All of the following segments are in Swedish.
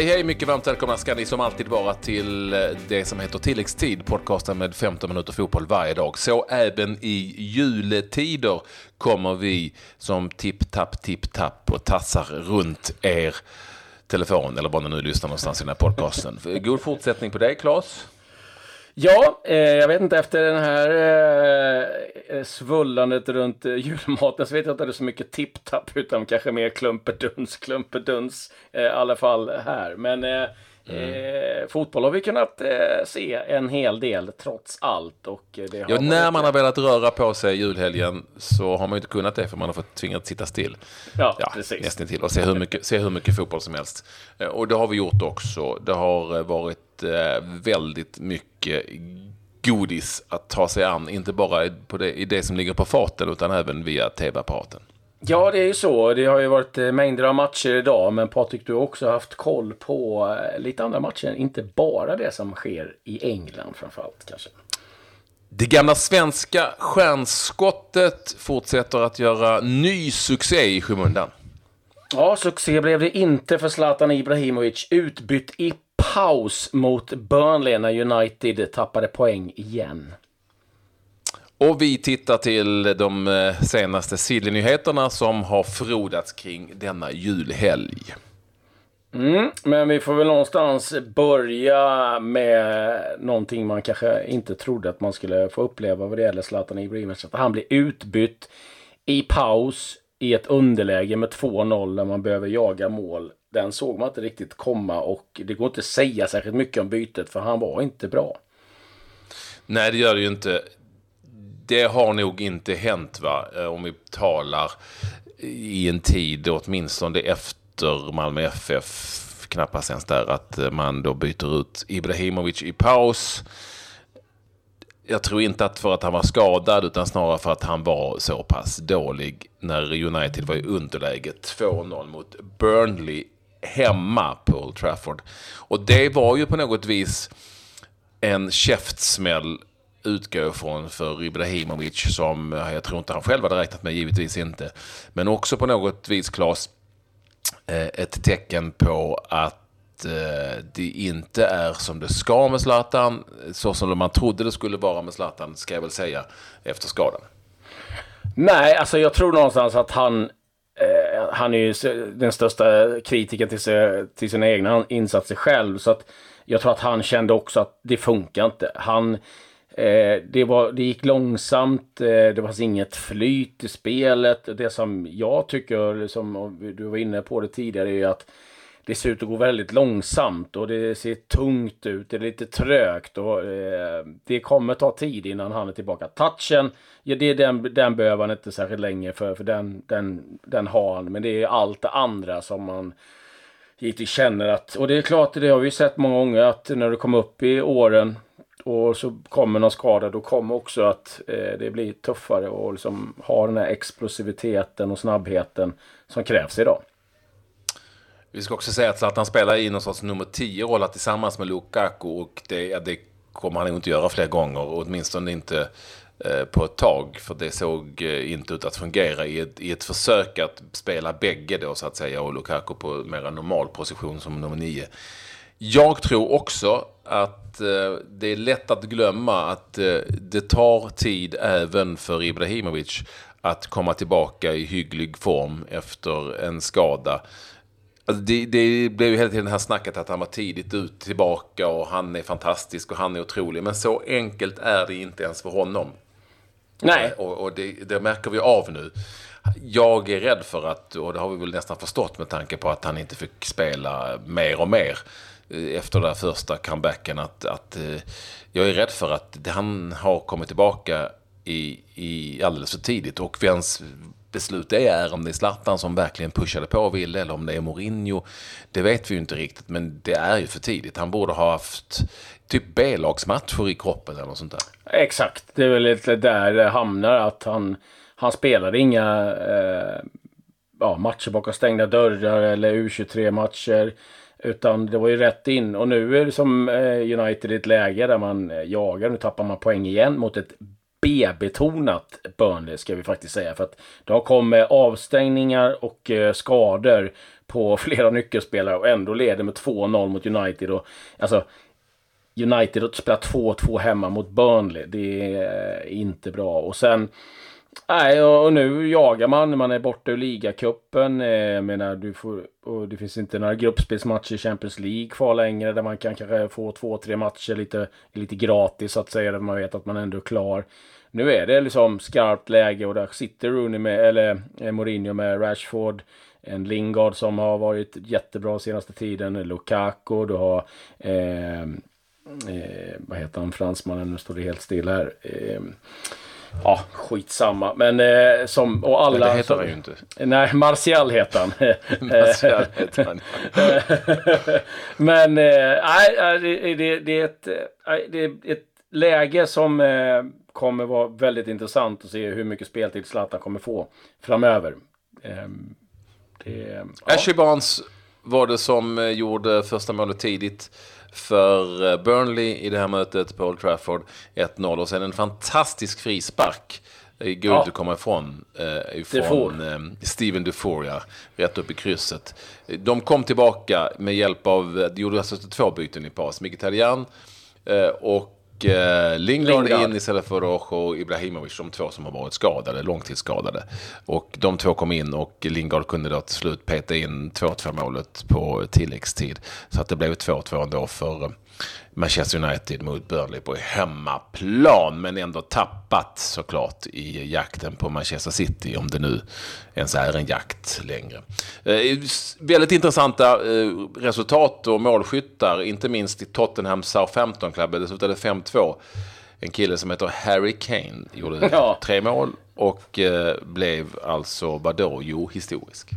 Hej hej, mycket varmt välkomna ska ni som alltid vara till eh, det som heter Tilläggstid, podcasten med 15 minuter fotboll varje dag. Så även i juletider kommer vi som tipp-tapp, tipp-tapp och tassar runt er telefon eller var ni nu lyssnar någonstans i den här podcasten. God fortsättning på dig, Claes. Ja, eh, jag vet inte efter den här eh, eh, svullandet runt eh, julmaten så vet jag inte om det är så mycket tipptapp utan kanske mer klumpeduns, klumpeduns eh, i alla fall här. Men eh, eh, Mm. fotboll har vi kunnat eh, se en hel del trots allt. Och det har ja, när man har velat röra på sig julhelgen så har man inte kunnat det för man har fått tvingat sitta still. Ja, ja precis. Nästan till och se hur, mycket, se hur mycket fotboll som helst. och det har vi gjort också. Det har varit väldigt mycket godis att ta sig an, inte bara på det, i det som ligger på faten utan även via tv-apparaten. Ja, det är ju så. Det har ju varit eh, mängder av matcher idag, men Patrik, du har också haft koll på eh, lite andra matcher, inte bara det som sker i England framförallt kanske. Det gamla svenska stjärnskottet fortsätter att göra ny succé i skymundan. Ja, succé blev det inte för Zlatan Ibrahimovic. Utbytt i paus mot Burnley när United tappade poäng igen. Och vi tittar till de eh, senaste Silly-nyheterna som har frodats kring denna julhelg. Mm, men vi får väl någonstans börja med någonting man kanske inte trodde att man skulle få uppleva vad det gäller Zlatan Ibrahimovic. Att han blir utbytt i paus i ett underläge med 2-0 när man behöver jaga mål. Den såg man inte riktigt komma och det går inte att säga särskilt mycket om bytet för han var inte bra. Nej, det gör det ju inte. Det har nog inte hänt, va? Eh, om vi talar i en tid, åtminstone efter Malmö FF, knappast ens där, att eh, man då byter ut Ibrahimovic i paus jag tror inte att för att han var skadad utan snarare för att han var så pass dålig när United var i underläge 2-0 mot Burnley hemma på Old Trafford. Och det var ju på något vis en käftsmäll utgå från för Ibrahimovic som jag tror inte han själv hade räknat med, givetvis inte. Men också på något vis, Klas, eh, ett tecken på att eh, det inte är som det ska med Zlatan, så som man trodde det skulle vara med Zlatan, ska jag väl säga, efter skadan. Nej, alltså jag tror någonstans att han eh, han är ju den största kritiken till, sig, till sina egna insatser själv. Så att jag tror att han kände också att det funkar inte. Han, eh, det, var, det gick långsamt, eh, det fanns inget flyt i spelet. Det som jag tycker, liksom, som du var inne på det tidigare, är att det ser ut att gå väldigt långsamt och det ser tungt ut. Det är lite trögt och eh, det kommer ta tid innan han är tillbaka. Touchen, ja, det är den, den behöver han inte särskilt länge för, för den, den, den har han. Men det är allt det andra som man givetvis känner att, och det är klart, det har vi sett många gånger att när du kommer upp i åren och så kommer någon skada, då kommer också att eh, det blir tuffare och liksom ha den här explosiviteten och snabbheten som krävs idag. Vi ska också säga att Zlatan spelar i någon sorts nummer 10-roll tillsammans med Lukaku och det, det kommer han nog inte göra fler gånger, åtminstone inte eh, på ett tag. För det såg eh, inte ut att fungera i ett, i ett försök att spela bägge då så att säga och Lukaku på mer normal position som nummer 9. Jag tror också att eh, det är lätt att glömma att eh, det tar tid även för Ibrahimovic att komma tillbaka i hygglig form efter en skada. Alltså det, det blev ju hela tiden det här snacket att han var tidigt ut tillbaka och han är fantastisk och han är otrolig. Men så enkelt är det inte ens för honom. Nej. Och, och det, det, märker vi av nu. Jag är rädd för att, och det har vi väl nästan förstått med tanke på att han inte fick spela mer och mer eh, efter den första comebacken, att, att eh, jag är rädd för att han har kommit tillbaka i, i alldeles för tidigt. Och vems beslut det är, om det är Zlatan som verkligen pushade på och ville eller om det är Mourinho. Det vet vi ju inte riktigt, men det är ju för tidigt. Han borde ha haft typ B-lagsmatcher i kroppen eller något sånt där. Exakt, det är väl lite där det hamnar att han, han spelade inga eh, ja, matcher bakom stängda dörrar eller U23-matcher. Utan det var ju rätt in och nu är det som eh, United i ett läge där man eh, jagar. Nu tappar man poäng igen mot ett B-betonat Burnley ska vi faktiskt säga. För att det har kommit avstängningar och eh, skador på flera nyckelspelare och ändå leder med 2-0 mot United. Och, alltså, United spelar 2-2 hemma mot Burnley, det är inte bra. Och sen Nej, och nu jagar man. Man är borta ur ligacupen. Eh, jag menar, du får, och det finns inte några gruppspelsmatcher i Champions League kvar längre. Där man kan kanske få två, tre matcher lite, lite gratis så att säga. Där man vet att man ändå är klar. Nu är det liksom skarpt läge och där sitter Rooney med, eller eh, Mourinho med Rashford. En Lingard som har varit jättebra senaste tiden. Lukaku, du har eh, eh, vad heter han, fransmannen? Nu står det helt still här. Eh, Ja, skitsamma. Men eh, som, och alla... Det heter han ju inte. Nej, Martial heter han. Martial heter han, Men eh, nej, det, det, det, är ett, det är ett läge som eh, kommer vara väldigt intressant att se hur mycket speltid Zlatan kommer få framöver. Ehm, det, ja. Ashley Barnes var det som eh, gjorde första målet tidigt för eh, Burnley i det här mötet på Old Trafford. 1-0 och sen en fantastisk frispark. Det går inte att komma ifrån. Eh, ifrån eh, Steven Dufour, ja. Rätt upp i krysset. De kom tillbaka med hjälp av, de gjorde alltså två byten i paus. Mkhitaryan eh, och eh, Lingard, Lingard in istället för Rojo och Ibrahimovic, de två som har varit skadade, långtidsskadade. Och de två kom in och Lingard kunde då till slut peta in 2-2 målet på tilläggstid. Så att det blev 2-2 ändå för Manchester United mot Burnley på hemmaplan. Men ändå tappat såklart i jakten på Manchester City. Om det nu ens är en jakt längre. Eh, väldigt intressanta eh, resultat och målskyttar. Inte minst i Tottenham Southampton Club. Det slutade 5-2. En kille som heter Harry Kane gjorde ja. tre mål och eh, blev alltså, vadå, jo, historisk.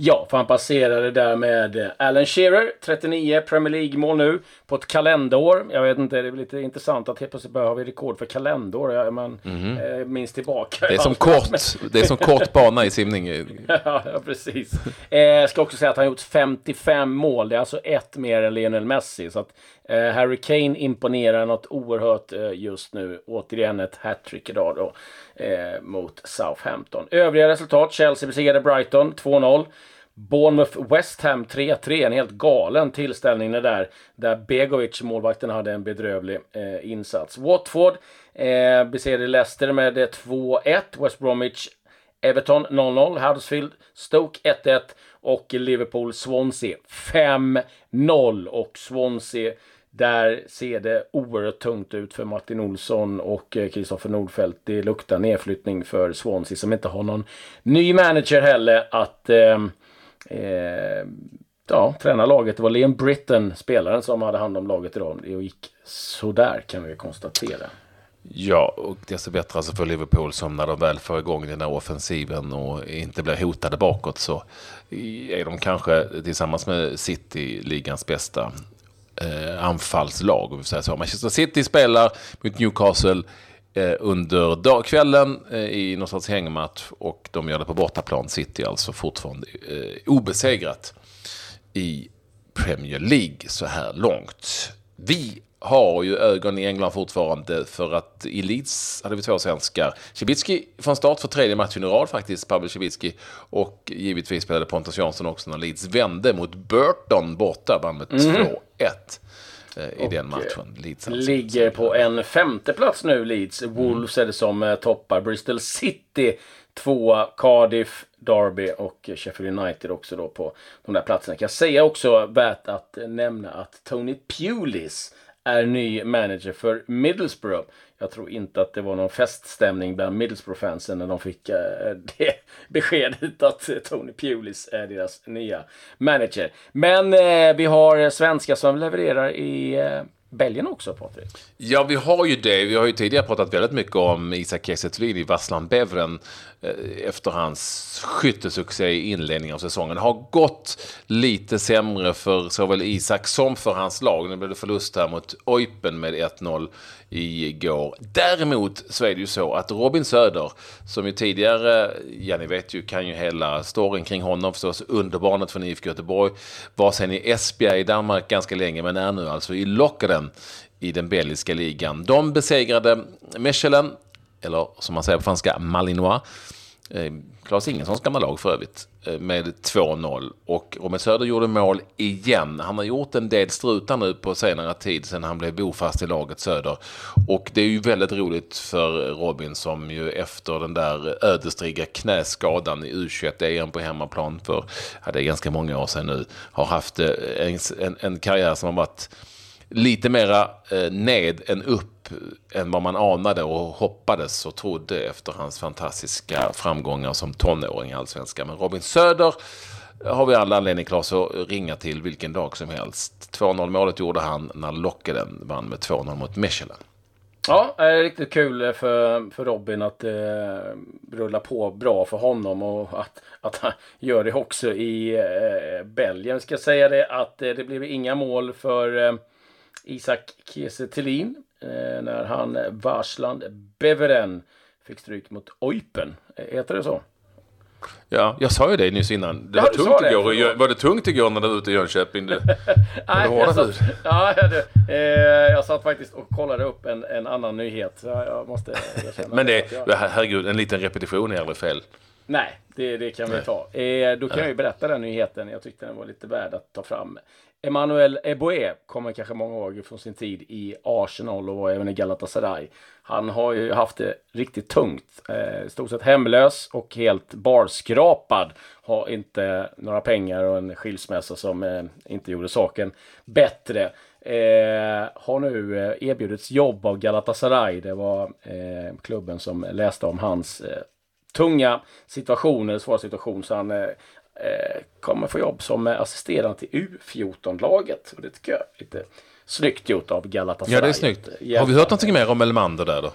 Ja, för han passerade där med Alan Shearer, 39 Premier League-mål nu på ett kalenderår. Jag vet inte, det är lite intressant att helt plötsligt börjar vi rekord för kalenderår. Ja, man mm -hmm. minns tillbaka. Det är som kort, det är som kort bana i simning. ja, precis. Jag eh, ska också säga att han gjort 55 mål. Det är alltså ett mer än Lionel Messi. Så att eh, Eh, Harry Kane imponerar något oerhört eh, just nu. Återigen ett hattrick idag då eh, mot Southampton. Övriga resultat. Chelsea besegrade Brighton 2-0. Bournemouth West Ham 3-3, en helt galen tillställning det där. Där Begovic, målvakten, hade en bedrövlig eh, insats. Watford eh, besegrade Leicester med 2-1. West Bromwich Everton 0-0. Huddersfield Stoke 1-1. Och Liverpool Swansea 5-0. Och Swansea där ser det oerhört tungt ut för Martin Olsson och eh, Kristoffer Nordfeldt. Det luktar nedflyttning för Swansea som inte har någon ny manager heller att eh, eh, ja, träna laget. Det var Liam Britton, spelaren, som hade hand om laget idag. Det gick sådär kan vi konstatera. Ja, och desto bättre alltså för Liverpool som när de väl får igång den här offensiven och inte blir hotade bakåt så är de kanske tillsammans med City ligans bästa eh, anfallslag. Om vi säger så. Manchester City spelar mot Newcastle eh, under dag, kvällen eh, i någon sorts hängmatch och de gör det på bortaplan. City alltså fortfarande eh, obesegrat i Premier League så här långt. Vi har ju ögon i England fortfarande för att i Leeds hade vi två svenskar. Cibicki från start för tredje matchen i rad faktiskt, Pavel Cibicki. Och givetvis spelade Pontus Jansson också när Leeds vände mot Burton borta, vann med mm. 2-1 eh, i och den matchen. Leeds alltså. ligger på en femte plats nu Leeds. Wolves mm. är det som eh, toppar. Bristol City tvåa. Cardiff, Derby och Sheffield United också då på de där platserna. Kan jag säga också värt att nämna att Tony Pulis är ny manager för Middlesbrough. Jag tror inte att det var någon feststämning bland Middlesbrough-fansen när de fick eh, det beskedet att Tony Pulis är deras nya manager. Men eh, vi har svenskar som levererar i eh, Belgien också, Patrik? Ja, vi har ju det. Vi har ju tidigare pratat väldigt mycket om Isak Kiese i Vasslan Bevren eh, efter hans skyttesuccé i inledningen av säsongen. Det har gått lite sämre för såväl Isak som för hans lag. Nu blev det förlust här mot Oipen med 1-0 igår. Däremot så är det ju så att Robin Söder, som ju tidigare, ja ni vet ju, kan ju hela storyn kring honom förstås, underbarnet från IFK Göteborg, var sen i Esbjerg i Danmark ganska länge, men är nu alltså i Lockeden i den belgiska ligan. De besegrade Mechelen eller som man säger på franska, Malinois. Eh, Claes Klas Ingessons gamla lag för övrigt, eh, med 2-0. Och Robin Söder gjorde mål igen. Han har gjort en del strutar nu på senare tid sedan han blev bofast i laget Söder. Och det är ju väldigt roligt för Robin som ju efter den där ödesdigra knäskadan i U21-EM på hemmaplan för, ja, det är ganska många år sedan nu, har haft eh, en, en, en karriär som har varit lite mera eh, ned än upp än vad man anade och hoppades och trodde efter hans fantastiska framgångar som tonåring i Allsvenskan. Men Robin Söder eh, har vi alla anledning, Claes, att ringa till vilken dag som helst. 2-0 målet gjorde han när Lockeden vann med 2-0 mot Mechelen. Ja, det är riktigt kul för, för Robin att eh, rulla på bra för honom och att, att han gör det också i eh, Belgien. Ska säga det att eh, det blev inga mål för eh, Isak Kiese Thelin eh, när han Varsland Beveren fick stryk mot Oipen. Eh, heter det så? Ja, jag sa ju det nyss innan. Det ja, var, tungt det. igår. Var det tungt igår när du var ute i Jönköping? Det, Nej, jag satt, ja, det, eh, jag satt faktiskt och kollade upp en, en annan nyhet. Jag, jag måste Men det, jag... herregud, en liten repetition är aldrig fel. Nej, det, det kan vi ta. Eh, då kan Nej. jag ju berätta den nyheten. Jag tyckte den var lite värd att ta fram. Emmanuel Eboe kommer kanske många ihåg från sin tid i Arsenal och även i Galatasaray. Han har ju haft det riktigt tungt. Eh, stort sett hemlös och helt barskrapad. Har inte några pengar och en skilsmässa som eh, inte gjorde saken bättre. Eh, har nu eh, erbjudits jobb av Galatasaray. Det var eh, klubben som läste om hans eh, tunga situationer, svåra situation. Så han eh, eh, eh, kommer få jobb som assisterande till U14-laget. Och det tycker jag är lite snyggt gjort av Galatasaray. Ja, det är snyggt. Har vi hört någonting mer om Elmander där då?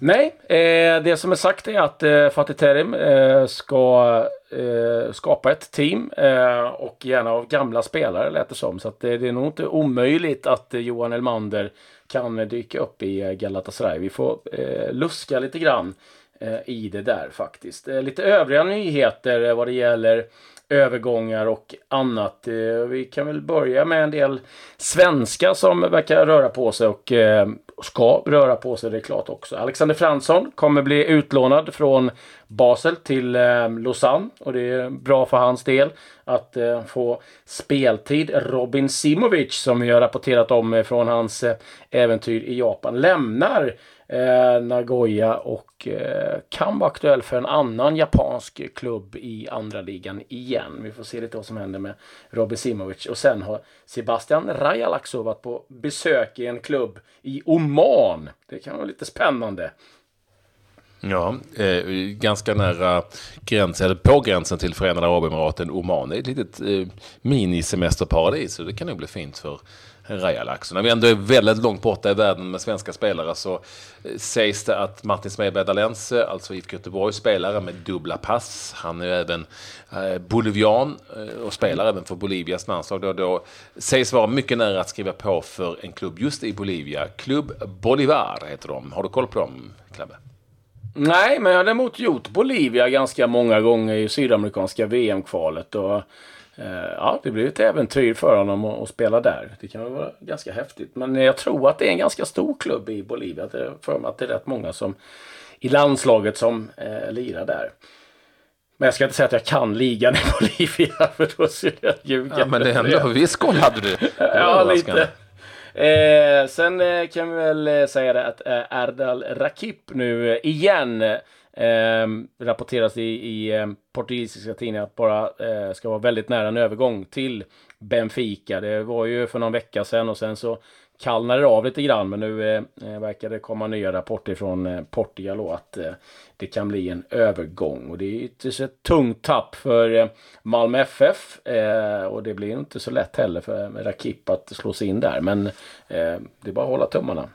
Nej, eh, det som är sagt är att eh, Fatih Terim eh, ska eh, skapa ett team eh, och gärna av gamla spelare lät det som. Så att det, är nog inte omöjligt att eh, Johan Elmander kan dyka upp i Galatasaray. Vi får eh, luska lite grann Eh, Eh, i det där faktiskt. Eh, lite övriga nyheter eh, vad det gäller övergångar och annat. Vi kan väl börja med en del svenska som verkar röra på sig och ska röra på sig, det är klart också. Alexander Fransson kommer bli utlånad från Basel till Lausanne och det är bra för hans del att få speltid. Robin Simovic som vi har rapporterat om från hans äventyr i Japan lämnar eh, Nagoya och eh, kan vara aktuell för en annan japansk klubb i andra ligan igen. Vi får se lite vad som händer med Robin Simovic. Och sen har Sebastian Rajalaksov varit på besök i en klubb i Oman. Det kan vara lite spännande. Ja, eh, ganska nära gränsen, eller på gränsen till Förenade Arabemiraten, Oman. Det är ett litet eh, minisemesterparadis så det kan nog bli fint för Rajalax. När vi ändå är väldigt långt borta i världen med svenska spelare så eh, sägs det att Martin Smedberg Dalense, eh, alltså IFK Göteborg, spelare med dubbla pass. Han är även eh, bolivian och spelar även för Bolivias landslag. Då, då sägs vara mycket nära att skriva på för en klubb just i Bolivia. Klubb Bolivar heter de. Har du koll på dem, Klabbe? Nej, men jag har däremot gjort Bolivia ganska många gånger i sydamerikanska VM-kvalet. Och ja, det blir ett äventyr för honom att, spela där. Det kan vara ganska häftigt. Men jag tror att det är en ganska stor klubb i Bolivia. Det för mig att det är rätt många som i landslaget som eh, lirar där. Men jag ska inte säga att jag kan ligan i Bolivia för då skulle jag ljuga. Ja, men det är ändå viss koll hade du. ja, lite. Eh, sen eh, kan vi väl eh, säga det att eh, Erdal Rakip nu igen Eh, rapporteras i, i ehm, portugisiska tidningar att bara eh, ska vara väldigt nära en övergång till Benfica. Det var ju för någon vecka sedan och sen så kallnade det av lite grann men nu eh, eh verkar det komma nya rapporter från eh, Portugal och att eh, det kan bli en övergång. Och det är ytterst ett tungt tapp för eh, Malmö FF eh, och det blir inte så lätt heller för eh, Rakip att slå sig in där. Men eh, det är bara att hålla tummarna.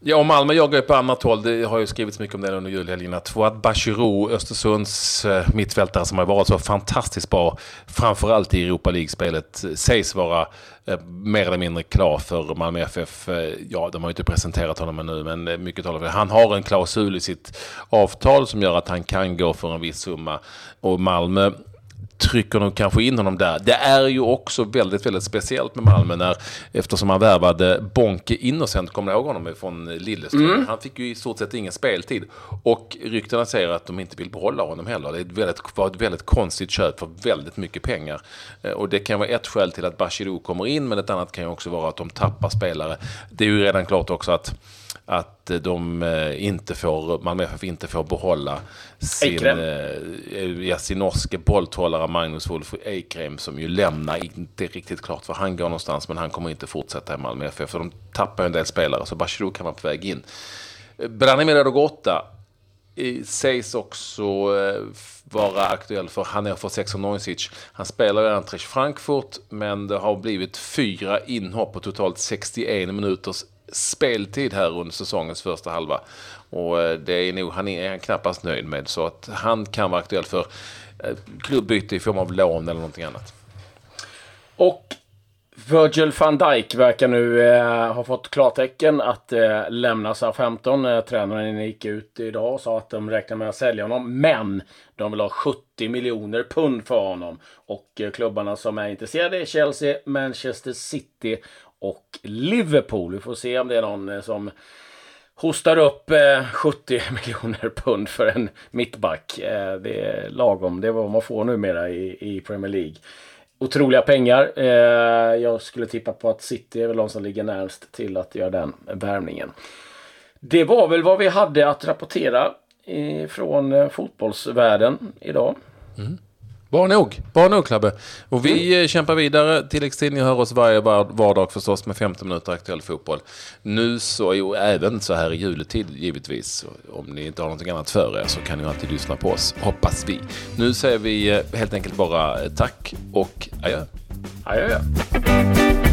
Ja, och Malmö jagar ju på annat håll. Det har ju skrivits mycket om det under julhelgen. Fouad Bachirou, Östersunds eh, mittfältare som har varit så fantastiskt bra, framförallt i Europa League-spelet, sägs vara eh, mer eller mindre klar för Malmö FF. Eh, ja, de har ju inte presenterat honom ännu, men eh, mycket talar för det. Han har en klausul i sitt avtal som gör att han kan gå för en viss summa. Och Malmö trycker nog kanske in honom där. Det är ju också väldigt, väldigt speciellt med Malmö när, eftersom han värvade Bonke Innocent, kommer ni ihåg honom från Lilleström? Mm. Han fick ju i stort sett ingen speltid. Och ryktena säger att de inte vill behålla honom heller. Det är ett väldigt, var ett väldigt konstigt köp för väldigt mycket pengar. Eh, och det kan vara ett skäl till att Bachirou kommer in, men ett annat kan ju också vara att de tappar spelare. Det är ju redan klart också att att de eh, inte får, Malmö FF inte får behålla sin, eh, ja, sin norske bollthållare Magnus Wolf Eikrem som ju lämnar, inte riktigt klart var han går någonstans, men han kommer inte fortsätta i Malmö FF. För de tappar en del spelare, så Bachirou kan vara på väg in. Branimir Radogota sägs också vara aktuell för Hannover 96 Han spelar i Eintracht Frankfurt, men det har blivit fyra inhopp på totalt 61 minuters speltid här under säsongens första halva. Och eh, det är nog han är han knappast nöjd med. Så att han kan vara aktuell för eh, klubbyte i form av lån eller någonting annat. Och Virgil van Dijk verkar nu eh, ha fått klartecken att eh, lämna SA-15. Eh, tränaren gick ut idag och sa att de räknar med att sälja honom. Men de vill ha 70 miljoner pund för honom. Och eh, klubbarna som är intresserade är Chelsea, Manchester City och Liverpool. Vi får se om det är någon eh, som hostar upp eh, 70 miljoner pund för en mittback. Eh, det är lagom. Det är vad man får numera i, i Premier League. Otroliga pengar. Jag skulle tippa på att City är väl de som ligger närmst till att göra den värvningen. Det var väl vad vi hade att rapportera från fotbollsvärlden idag. Mm. Bra nog, bra nog Klabbe. Och vi mm. Eh, kämpar vidare. Tilläggstidning hör oss varje vardag förstås med 15 minuter aktuell fotboll. Nu så, och även så här i juletid givetvis. Om ni inte har någonting annat för er så kan ni alltid lyssna på oss, hoppas vi. Nu säger vi eh, helt enkelt bara eh, tack och adjö. adjö. Adjö.